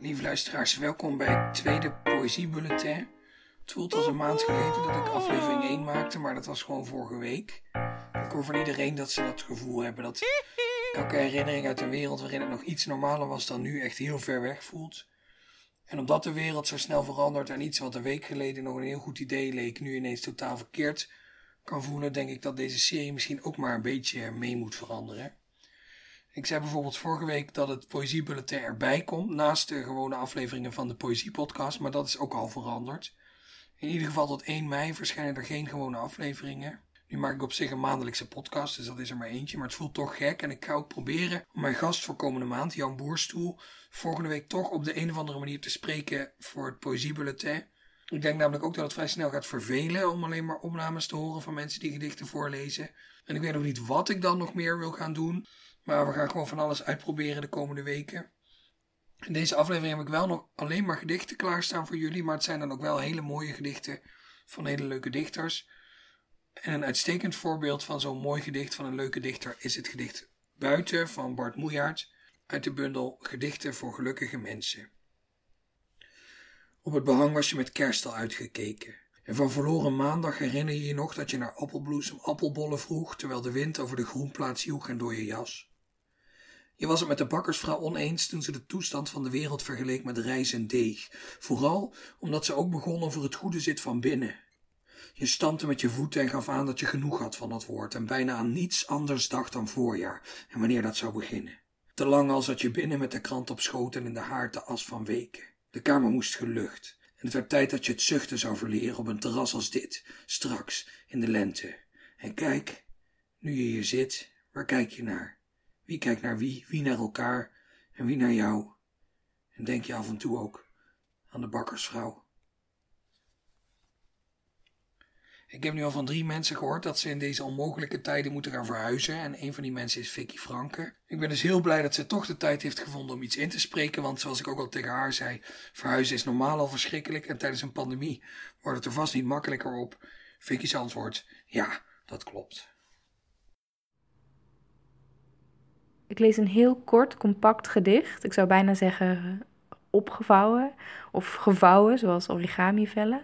Lieve luisteraars, welkom bij het tweede Poëziebulletin. Het voelt als een maand geleden dat ik aflevering 1 maakte, maar dat was gewoon vorige week. Ik hoor van iedereen dat ze dat gevoel hebben dat elke herinnering uit een wereld waarin het nog iets normaler was dan nu echt heel ver weg voelt. En omdat de wereld zo snel verandert en iets wat een week geleden nog een heel goed idee leek, nu ineens totaal verkeerd kan voelen, denk ik dat deze serie misschien ook maar een beetje mee moet veranderen. Ik zei bijvoorbeeld vorige week dat het Poëziebulletin erbij komt, naast de gewone afleveringen van de Poëziepodcast, maar dat is ook al veranderd. In ieder geval tot 1 mei verschijnen er geen gewone afleveringen. Nu maak ik op zich een maandelijkse podcast, dus dat is er maar eentje, maar het voelt toch gek. En ik ga ook proberen om mijn gast voor komende maand, Jan Boerstoel, volgende week toch op de een of andere manier te spreken voor het Poëziebulletin. Ik denk namelijk ook dat het vrij snel gaat vervelen om alleen maar opnames te horen van mensen die gedichten voorlezen. En ik weet nog niet wat ik dan nog meer wil gaan doen. Maar we gaan gewoon van alles uitproberen de komende weken. In deze aflevering heb ik wel nog alleen maar gedichten klaarstaan voor jullie. Maar het zijn dan ook wel hele mooie gedichten van hele leuke dichters. En een uitstekend voorbeeld van zo'n mooi gedicht van een leuke dichter is het gedicht Buiten van Bart Moejaert uit de bundel Gedichten voor gelukkige mensen. Op het behang was je met kerst al uitgekeken. En van verloren maandag herinner je je nog dat je naar appelbloesem appelbollen vroeg, terwijl de wind over de groenplaats joeg en door je jas. Je was het met de bakkersvrouw oneens toen ze de toestand van de wereld vergeleek met rijst en deeg, vooral omdat ze ook begon over het goede zit van binnen. Je stampte met je voeten en gaf aan dat je genoeg had van dat woord en bijna aan niets anders dacht dan voorjaar en wanneer dat zou beginnen. Te lang al zat je binnen met de krant op schoot en in de haard de as van weken. De kamer moest gelucht en het werd tijd dat je het zuchten zou verleren op een terras als dit, straks, in de lente. En kijk, nu je hier zit, waar kijk je naar? Wie kijkt naar wie, wie naar elkaar en wie naar jou? En denk je af en toe ook aan de bakkersvrouw. Ik heb nu al van drie mensen gehoord dat ze in deze onmogelijke tijden moeten gaan verhuizen. En een van die mensen is Vicky Franke. Ik ben dus heel blij dat ze toch de tijd heeft gevonden om iets in te spreken. Want zoals ik ook al tegen haar zei, verhuizen is normaal al verschrikkelijk. En tijdens een pandemie wordt het er vast niet makkelijker op. Vicky's antwoord, ja, dat klopt. Ik lees een heel kort, compact gedicht. Ik zou bijna zeggen opgevouwen of gevouwen, zoals origami-vellen.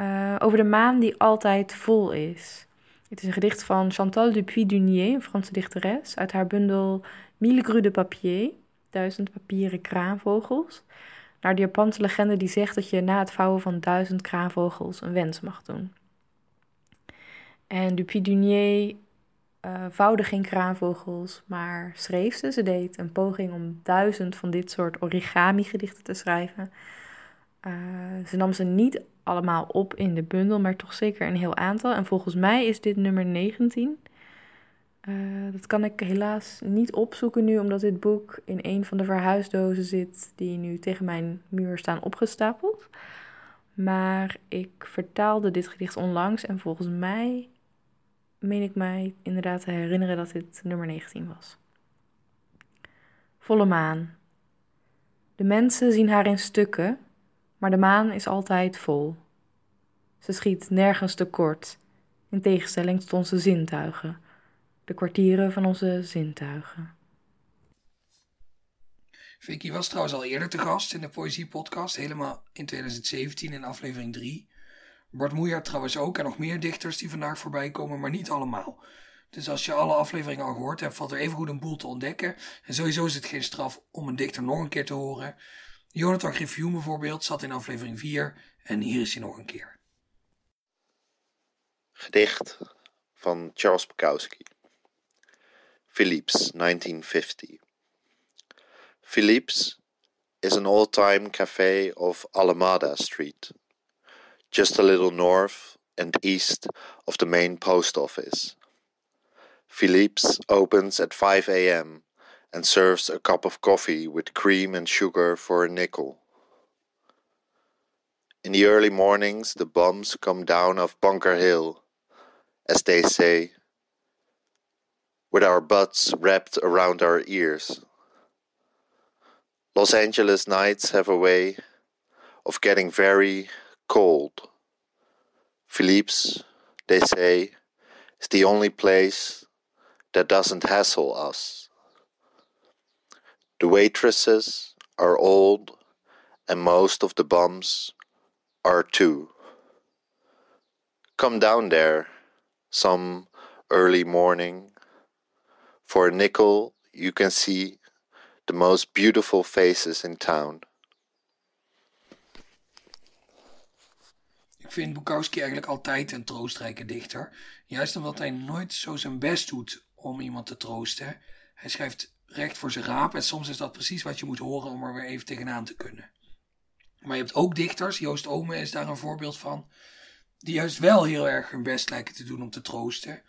Uh, over de maan die altijd vol is. Het is een gedicht van Chantal Dupuy-Dunier, een Franse dichteres, uit haar bundel Mille Grues de Papier, duizend papieren kraanvogels. Naar de Japanse legende die zegt dat je na het vouwen van duizend kraanvogels een wens mag doen. En Dupuy-Dunier uh, vouwde geen kraanvogels, maar schreef ze. Ze deed een poging om duizend van dit soort origami-gedichten te schrijven. Uh, ze nam ze niet allemaal op in de bundel, maar toch zeker een heel aantal. En volgens mij is dit nummer 19. Uh, dat kan ik helaas niet opzoeken nu, omdat dit boek in een van de verhuisdozen zit die nu tegen mijn muur staan opgestapeld. Maar ik vertaalde dit gedicht onlangs en volgens mij meen ik mij inderdaad te herinneren dat dit nummer 19 was. Volle maan. De mensen zien haar in stukken, maar de maan is altijd vol. Ze schiet nergens tekort, in tegenstelling tot onze zintuigen, de kwartieren van onze zintuigen. Vicky was trouwens al eerder te gast in de Poëzie-podcast, helemaal in 2017 in aflevering 3. Bart Moejaert trouwens ook en nog meer dichters die vandaag voorbij komen, maar niet allemaal. Dus als je alle afleveringen al gehoord hebt, valt er even goed een boel te ontdekken. En sowieso is het geen straf om een dichter nog een keer te horen. Jonathan Griffioen bijvoorbeeld zat in aflevering 4 en hier is hij nog een keer. Gedicht van Charles Bukowski. Philips, 1950. Philips is an old-time cafe of Alameda Street. Just a little north and east of the main post office. Philippe's opens at 5 a.m. and serves a cup of coffee with cream and sugar for a nickel. In the early mornings, the bombs come down off Bunker Hill, as they say, with our butts wrapped around our ears. Los Angeles nights have a way of getting very cold. Philippe's, they say, is the only place that doesn't hassle us. The waitresses are old, and most of the bums are too. Come down there some early morning. For a nickel, you can see the most beautiful faces in town. Ik vind Bukowski eigenlijk altijd een troostrijke dichter. Juist omdat hij nooit zo zijn best doet om iemand te troosten. Hij schrijft recht voor zijn raap en soms is dat precies wat je moet horen om er weer even tegenaan te kunnen. Maar je hebt ook dichters, Joost Ome is daar een voorbeeld van, die juist wel heel erg hun best lijken te doen om te troosten.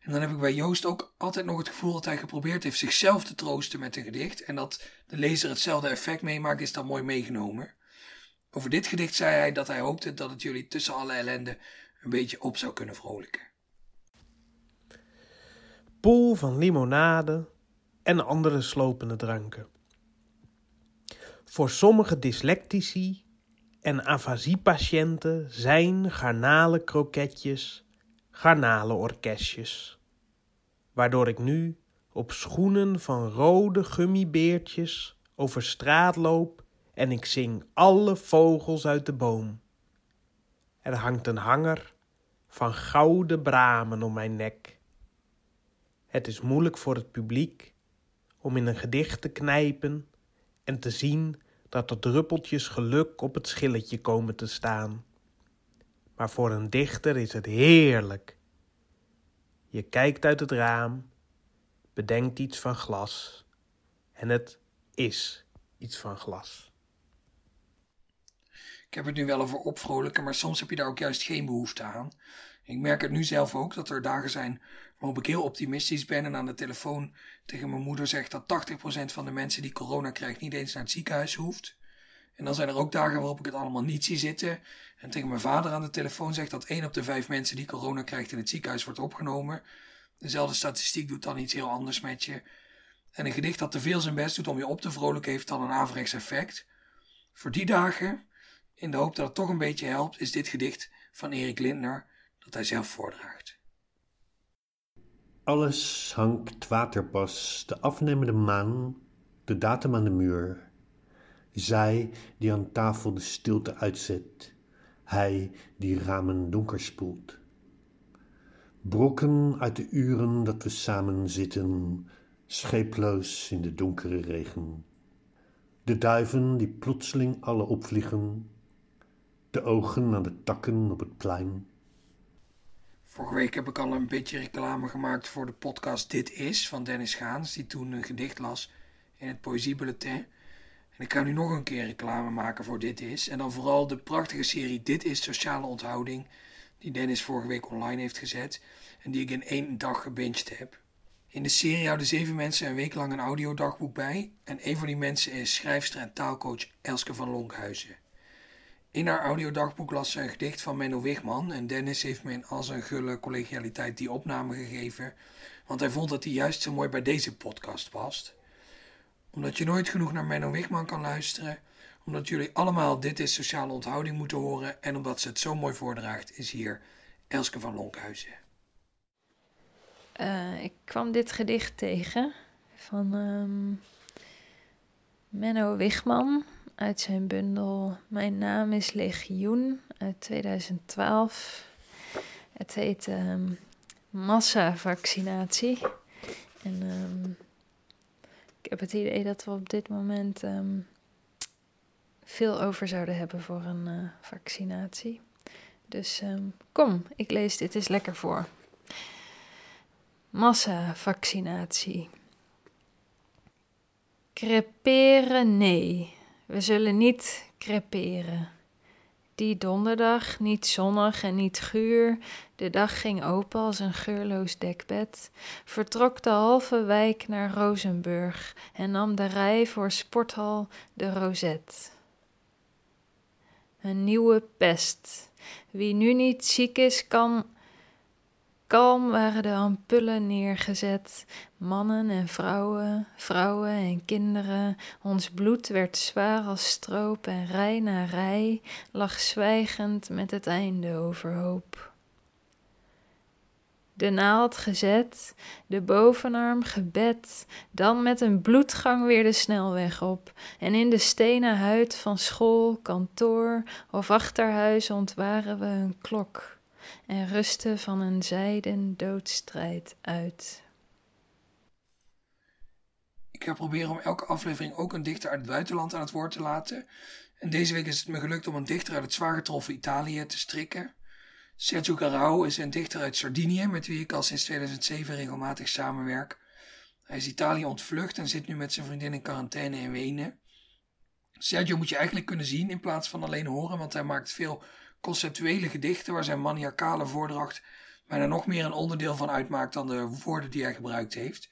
En dan heb ik bij Joost ook altijd nog het gevoel dat hij geprobeerd heeft zichzelf te troosten met een gedicht. En dat de lezer hetzelfde effect meemaakt, is dan mooi meegenomen. Over dit gedicht zei hij dat hij hoopte dat het jullie tussen alle ellende een beetje op zou kunnen vrolijken. Pool van limonade en andere slopende dranken. Voor sommige dyslectici en afasiepatiënten zijn garnalenkroketjes garnalenorkestjes. Waardoor ik nu op schoenen van rode gummibeertjes over straat loop en ik zing alle vogels uit de boom. Er hangt een hanger van gouden bramen om mijn nek. Het is moeilijk voor het publiek om in een gedicht te knijpen en te zien dat er druppeltjes geluk op het schilletje komen te staan. Maar voor een dichter is het heerlijk. Je kijkt uit het raam, bedenkt iets van glas en het is iets van glas. Ik heb het nu wel over opvrolijken, maar soms heb je daar ook juist geen behoefte aan. Ik merk het nu zelf ook dat er dagen zijn waarop ik heel optimistisch ben en aan de telefoon tegen mijn moeder zeg dat 80% van de mensen die corona krijgt niet eens naar het ziekenhuis hoeft. En dan zijn er ook dagen waarop ik het allemaal niet zie zitten en tegen mijn vader aan de telefoon zeg dat 1 op de 5 mensen die corona krijgt in het ziekenhuis wordt opgenomen. Dezelfde statistiek doet dan iets heel anders met je. En een gedicht dat te veel zijn best doet om je op te vrolijken heeft dan een averechts effect. Voor die dagen, in de hoop dat het toch een beetje helpt, is dit gedicht van Erik Lindner dat hij zelf voordraagt. Alles hangt waterpas, de afnemende maan, de datum aan de muur. Zij die aan tafel de stilte uitzet, hij die ramen donker spoelt. Brokken uit de uren dat we samen zitten, scheeploos in de donkere regen. De duiven die plotseling alle opvliegen, de ogen aan de takken op het plein. Vorige week heb ik al een beetje reclame gemaakt voor de podcast Dit Is van Dennis Gaans, die toen een gedicht las in het Poëziebulletin. En ik ga nu nog een keer reclame maken voor Dit Is. En dan vooral de prachtige serie Dit Is Sociale Onthouding, die Dennis vorige week online heeft gezet en die ik in één dag gebinged heb. In de serie houden zeven mensen een week lang een audiodagboek bij en een van die mensen is schrijfster en taalcoach Elske van Lonkhuizen. In haar audiodagboek las ze een gedicht van Menno Wigman en Dennis heeft me in al zijn gulle collegialiteit die opname gegeven, want hij vond dat die juist zo mooi bij deze podcast past. Omdat je nooit genoeg naar Menno Wigman kan luisteren, omdat jullie allemaal Dit is Sociale Onthouding moeten horen en omdat ze het zo mooi voordraagt, is hier Elske van Lonkhuizen. Uh, ik kwam dit gedicht tegen van um, Menno Wigman uit zijn bundel Mijn naam is Legioen uit 2012. Het heet um, massavaccinatie. En um, ik heb het idee dat we op dit moment um, veel over zouden hebben voor een uh, vaccinatie. Dus kom, ik lees dit eens lekker voor. Massavaccinatie. Creperen, nee. We zullen niet creperen. Die donderdag, niet zonnig en niet guur, de dag ging open als een geurloos dekbed, vertrok de halve wijk naar Rozenburg en nam de rij voor sporthal de Rozet. Een nieuwe pest. Wie nu niet ziek is, kan Kalm waren de ampullen neergezet, mannen en vrouwen, vrouwen en kinderen. Ons bloed werd zwaar als stroop en rij na rij lag zwijgend met het einde overhoop. De naald gezet, de bovenarm gebed, dan met een bloedgang weer de snelweg op en in de stenen huid van school, kantoor of achterhuis ontwaren we een klok en rusten van een zijden doodstrijd uit. Ik ga proberen om elke aflevering ook een dichter uit het buitenland aan het woord te laten. En deze week is het me gelukt om een dichter uit het zwaar getroffen Italië te strikken. Sergio Garau is een dichter uit Sardinië met wie ik al sinds 2007 regelmatig samenwerk. Hij is Italië ontvlucht en zit nu met zijn vriendin in quarantaine in Wenen. Sergio moet je eigenlijk kunnen zien in plaats van alleen horen, want hij maakt veel conceptuele gedichten waar zijn maniacale voordracht bijna nog meer een onderdeel van uitmaakt dan de woorden die hij gebruikt heeft.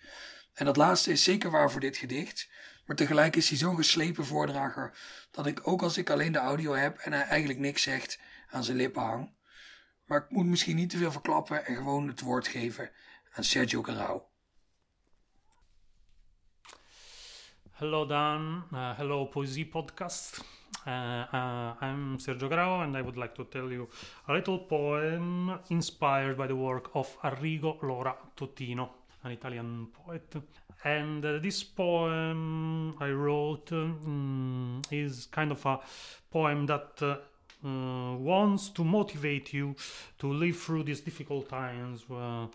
En dat laatste is zeker waar voor dit gedicht. Maar tegelijk is hij zo'n geslepen voordrager dat ik ook als ik alleen de audio heb en hij eigenlijk niks zegt, aan zijn lippen hang. Maar ik moet misschien niet te veel verklappen en gewoon het woord geven aan Sergio Carau. Hallo Dan, uh, eh, hallo Poëzie Podcast. Uh, uh, I'm Sergio Grau, and I would like to tell you a little poem inspired by the work of Arrigo Lora Totino, an Italian poet. And uh, this poem I wrote um, is kind of a poem that uh, mm, wants to motivate you to live through these difficult times where,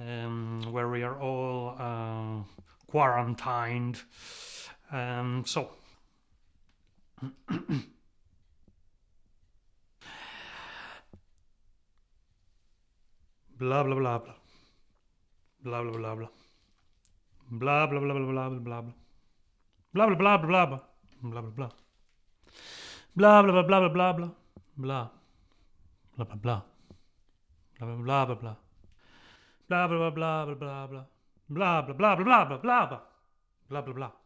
um, where we are all uh, quarantined. Um, so Bla bla bla bla. Bla bla bla bla. Bla bla bla bla bla bla bla. Bla bla bla bla bla. Bla bla bla. Bla bla bla bla bla bla bla. Bla bla bla. Bla bla bla bla bla. Bla bla bla bla bla bla bla. Bla bla bla bla bla bla bla bla. Bla bla bla.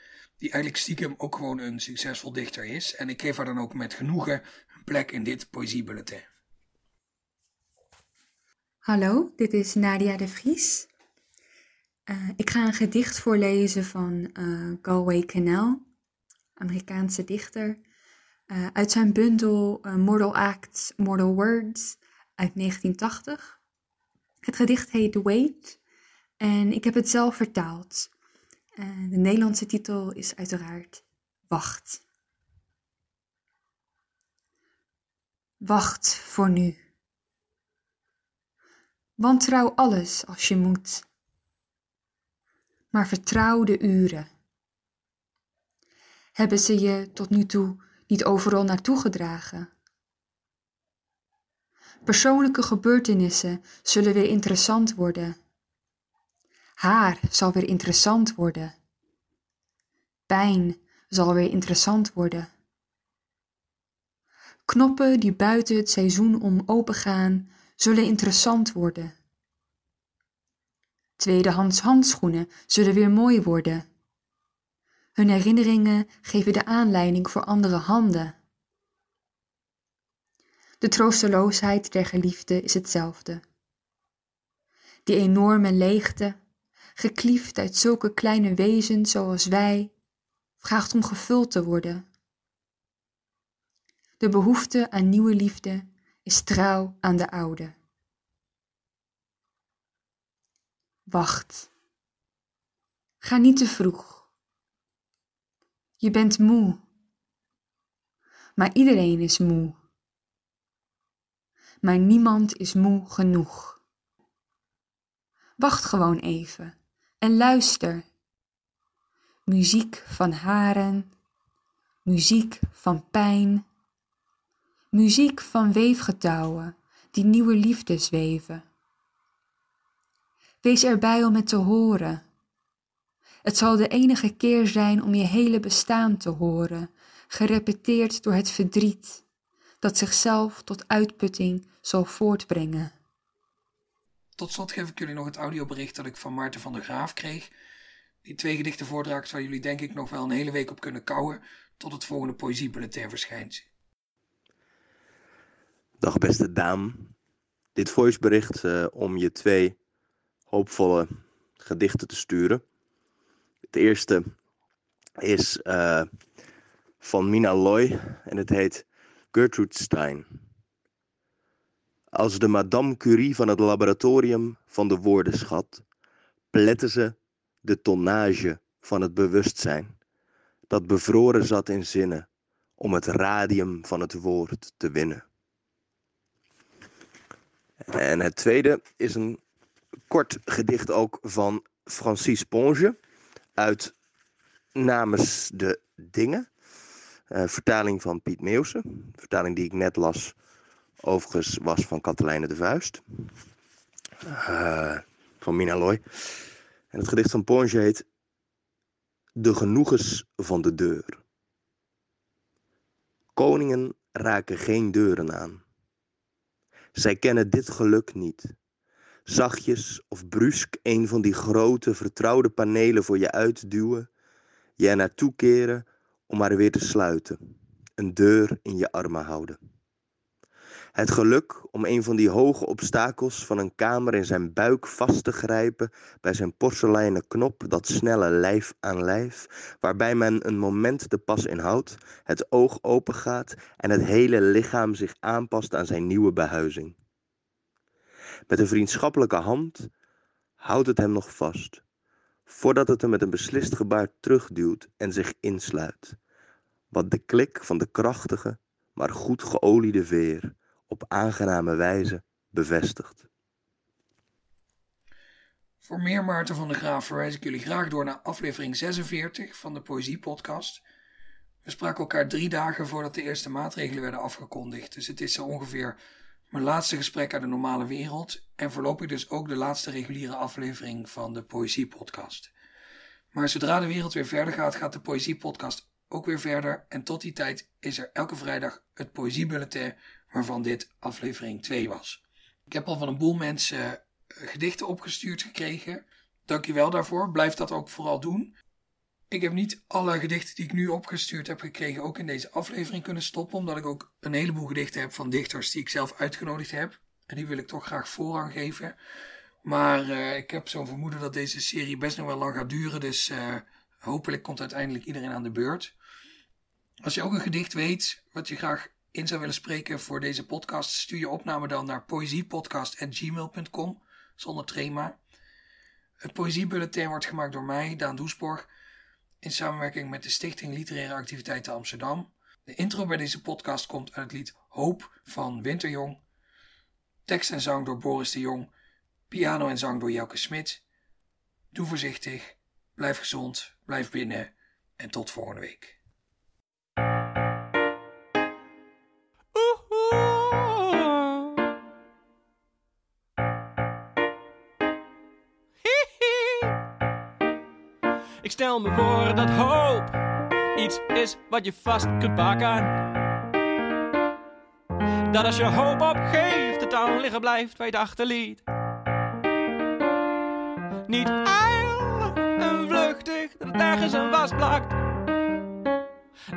Die eigenlijk stiekem ook gewoon een succesvol dichter is. En ik geef haar dan ook met genoegen een plek in dit poëziebulletin. Hallo, dit is Nadia de Vries. Uh, ik ga een gedicht voorlezen van uh, Galway Canal, Amerikaanse dichter, uh, uit zijn bundel Mortal Acts, Mortal Words uit 1980. Het gedicht heet The Wait en ik heb het zelf vertaald. De Nederlandse titel is uiteraard Wacht. Wacht voor nu. Wantrouw alles als je moet, maar vertrouw de uren. Hebben ze je tot nu toe niet overal naartoe gedragen? Persoonlijke gebeurtenissen zullen weer interessant worden. Haar zal weer interessant worden. Pijn zal weer interessant worden. Knoppen die buiten het seizoen om opengaan, zullen interessant worden. Tweedehands handschoenen zullen weer mooi worden. Hun herinneringen geven de aanleiding voor andere handen. De troosteloosheid der geliefde is hetzelfde. Die enorme leegte, gekliefd uit zulke kleine wezens zoals wij, vraagt om gevuld te worden. De behoefte aan nieuwe liefde is trouw aan de oude. Wacht. Ga niet te vroeg. Je bent moe. Maar iedereen is moe. Maar niemand is moe genoeg. Wacht gewoon even en luister. Muziek van haren, muziek van pijn, muziek van weefgetouwen die nieuwe liefdes weven. Wees erbij om het te horen. Het zal de enige keer zijn om je hele bestaan te horen, gerepeteerd door het verdriet dat zichzelf tot uitputting zal voortbrengen. Tot slot geef ik jullie nog het audiobericht dat ik van Maarten van der Graaf kreeg. Die twee gedichten voordraagt waar jullie denk ik nog wel een hele week op kunnen kouwen tot het volgende poëziebulletin verschijnt. Dag beste Daan. Dit voicebericht uh, om je twee hoopvolle gedichten te sturen. Het eerste is uh, van Mina Loy en het heet Gertrude Stein. Als de Madame Curie van het laboratorium van de woordenschat, pletten ze de tonnage van het bewustzijn, dat bevroren zat in zinnen, om het radium van het woord te winnen. En het tweede is een kort gedicht ook van Francis Ponge uit Namens de Dingen. Uh, vertaling van Piet Meeuwsen. Vertaling die ik net las, overigens was van Katelijne de Vuist. Uh, van Mina Loy. En het gedicht van Ponge heet De genoegens van de deur. Koningen raken geen deuren aan. Zij kennen dit geluk niet. Zachtjes of brusk een van die grote vertrouwde panelen voor je uitduwen, je naartoe keren om maar weer te sluiten, een deur in je armen houden. Het geluk om een van die hoge obstakels van een kamer in zijn buik vast te grijpen bij zijn porseleinen knop, dat snelle lijf aan lijf, waarbij men een moment de pas inhoudt, het oog opengaat en het hele lichaam zich aanpast aan zijn nieuwe behuizing. Met een vriendschappelijke hand houdt het hem nog vast, voordat het hem met een beslist gebaar terugduwt en zich insluit, wat de klik van de krachtige, maar goed geoliede veer op aangename wijze bevestigt. Voor meer Maarten van der Graaf verwijs ik jullie graag door naar aflevering 46 van de Poëzie Podcast. We spraken elkaar drie dagen voordat de eerste maatregelen werden afgekondigd, dus het is zo ongeveer mijn laatste gesprek uit de normale wereld en voorlopig dus ook de laatste reguliere aflevering van de Poëzie Podcast. Maar zodra de wereld weer verder gaat, gaat de Poëzie Podcast ook weer verder en tot die tijd is er elke vrijdag het Poëziebulletin waarvan dit aflevering 2 was. Ik heb al van een boel mensen eh, gedichten opgestuurd gekregen. Dankjewel daarvoor. Blijf dat ook vooral doen. Ik heb niet alle gedichten die ik nu opgestuurd heb gekregen ook in deze aflevering kunnen stoppen, omdat ik ook een heleboel gedichten heb van dichters die ik zelf uitgenodigd heb. En die wil ik toch graag voorrang geven. Maar uh, ik heb zo'n vermoeden dat deze serie best nog wel lang gaat duren, dus uh, hopelijk komt uiteindelijk iedereen aan de beurt. Als je ook een gedicht weet wat je graag in zou willen spreken voor deze podcast, stuur je opname dan naar poëziepodcast.gmail.com zonder trema. Het poëziebulletin wordt gemaakt door mij, Daan Doesborg, in samenwerking met de Stichting Literaire Activiteiten Amsterdam. De intro bij deze podcast komt uit het lied Hoop van Winterjong. Tekst en zang door Boris de Jong. Piano en zang door Jelke Smit. Doe voorzichtig, blijf gezond, blijf binnen en tot volgende week. Ik stel me voor dat hoop iets is wat je vast kunt pakken. Dat als je hoop opgeeft, het dan liggen blijft waar je het achterliet. Niet ijl en vluchtig, dat ergens een was plakt.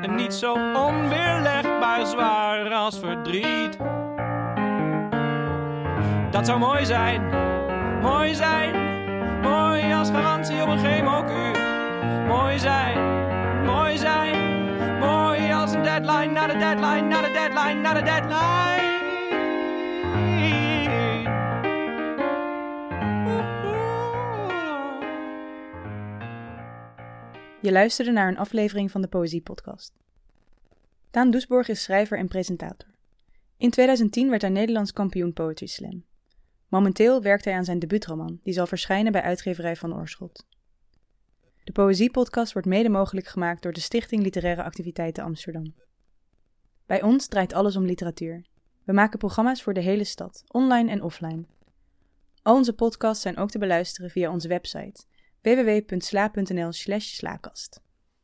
En niet zo onweerlegbaar zwaar als verdriet. Dat zou mooi zijn, mooi zijn, mooi als garantie op een chemokuur. Mooi zijn, mooi zijn, mooi als een deadline, naar de deadline, naar de deadline, naar de deadline. Je luisterde naar een aflevering van de Poëzie Podcast. Daan Doesborg is schrijver en presentator. In 2010 werd hij Nederlands kampioen Poetry Slam. Momenteel werkt hij aan zijn debuutroman, die zal verschijnen bij uitgeverij van Oorschot. De Poëziepodcast wordt mede mogelijk gemaakt door de Stichting Literaire Activiteiten Amsterdam. Bij ons draait alles om literatuur. We maken programma's voor de hele stad, online en offline. Al onze podcasts zijn ook te beluisteren via onze website www.sla.nl/slaakast.